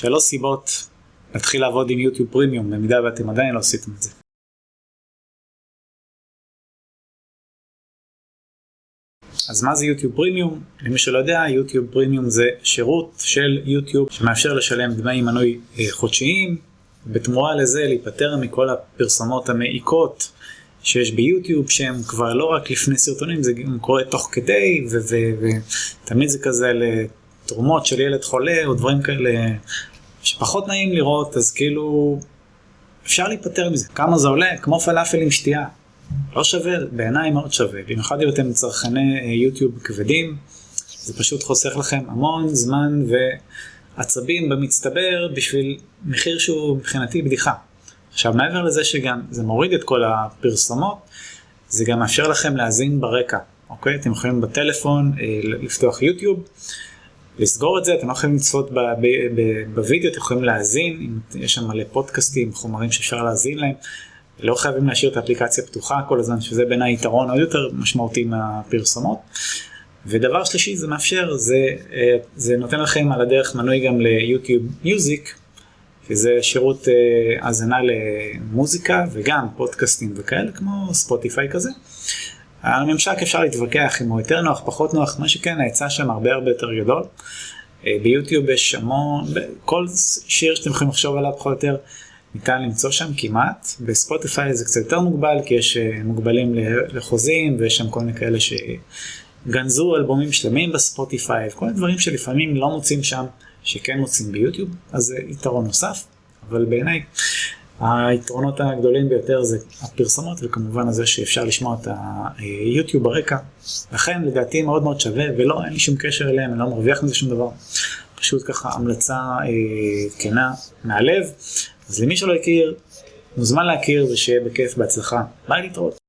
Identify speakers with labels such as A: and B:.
A: שלוש סיבות להתחיל לעבוד עם יוטיוב פרימיום, במידה ואתם עדיין לא עשיתם את זה. אז מה זה יוטיוב פרימיום? למי שלא יודע, יוטיוב פרימיום זה שירות של יוטיוב שמאפשר לשלם דמי מנוי אה, חודשיים, בתמורה לזה להיפטר מכל הפרסומות המעיקות שיש ביוטיוב שהם כבר לא רק לפני סרטונים, זה גם קורה תוך כדי, ותמיד זה כזה לתרומות של ילד חולה או דברים כאלה שפחות נעים לראות, אז כאילו אפשר להיפטר מזה. כמה זה עולה? כמו פלאפל עם שתייה. לא שווה, בעיניי מאוד שווה. במיוחד אם אתם צרכני אה, יוטיוב כבדים, זה פשוט חוסך לכם המון זמן ועצבים במצטבר בשביל מחיר שהוא מבחינתי בדיחה. עכשיו מעבר לזה שגם זה מוריד את כל הפרסומות, זה גם מאפשר לכם להאזין ברקע, אוקיי? אתם יכולים בטלפון אה, לפתוח יוטיוב, לסגור את זה, אתם לא יכולים לצפות בווידאו, אתם יכולים להאזין, יש שם מלא פודקאסטים, חומרים שאפשר להאזין להם. לא חייבים להשאיר את האפליקציה פתוחה כל הזמן, שזה בעיניי יתרון עוד יותר משמעותי מהפרסומות. ודבר שלישי זה מאפשר, זה, אה, זה נותן לכם על הדרך מנוי גם ליוטיוב מיוזיק, שזה שירות אה, האזנה למוזיקה וגם פודקאסטים וכאלה, כמו ספוטיפיי כזה. הממשק אפשר להתווכח אם הוא יותר נוח, פחות נוח, מה שכן, ההיצע שם הרבה הרבה יותר גדול. אה, ביוטיוב יש המון, כל שיר שאתם יכולים לחשוב עליו פחות או יותר. ניתן למצוא שם כמעט, בספוטיפיי זה קצת יותר מוגבל כי יש אה, מוגבלים לחוזים ויש שם כל מיני כאלה שגנזו אלבומים שלמים בספוטיפיי וכל מיני דברים שלפעמים לא מוצאים שם שכן מוצאים ביוטיוב, אז זה יתרון נוסף, אבל בעיניי היתרונות הגדולים ביותר זה הפרסומות וכמובן הזה שאפשר לשמוע את היוטיוב ברקע, לכן לדעתי מאוד מאוד שווה ולא, אין לי שום קשר אליהם, אני לא מרוויח מזה שום דבר, פשוט ככה המלצה אה, כנה מהלב. אז למי שלא הכיר, מוזמן להכיר ושיהיה בכיף, בהצלחה. ביי להתראות.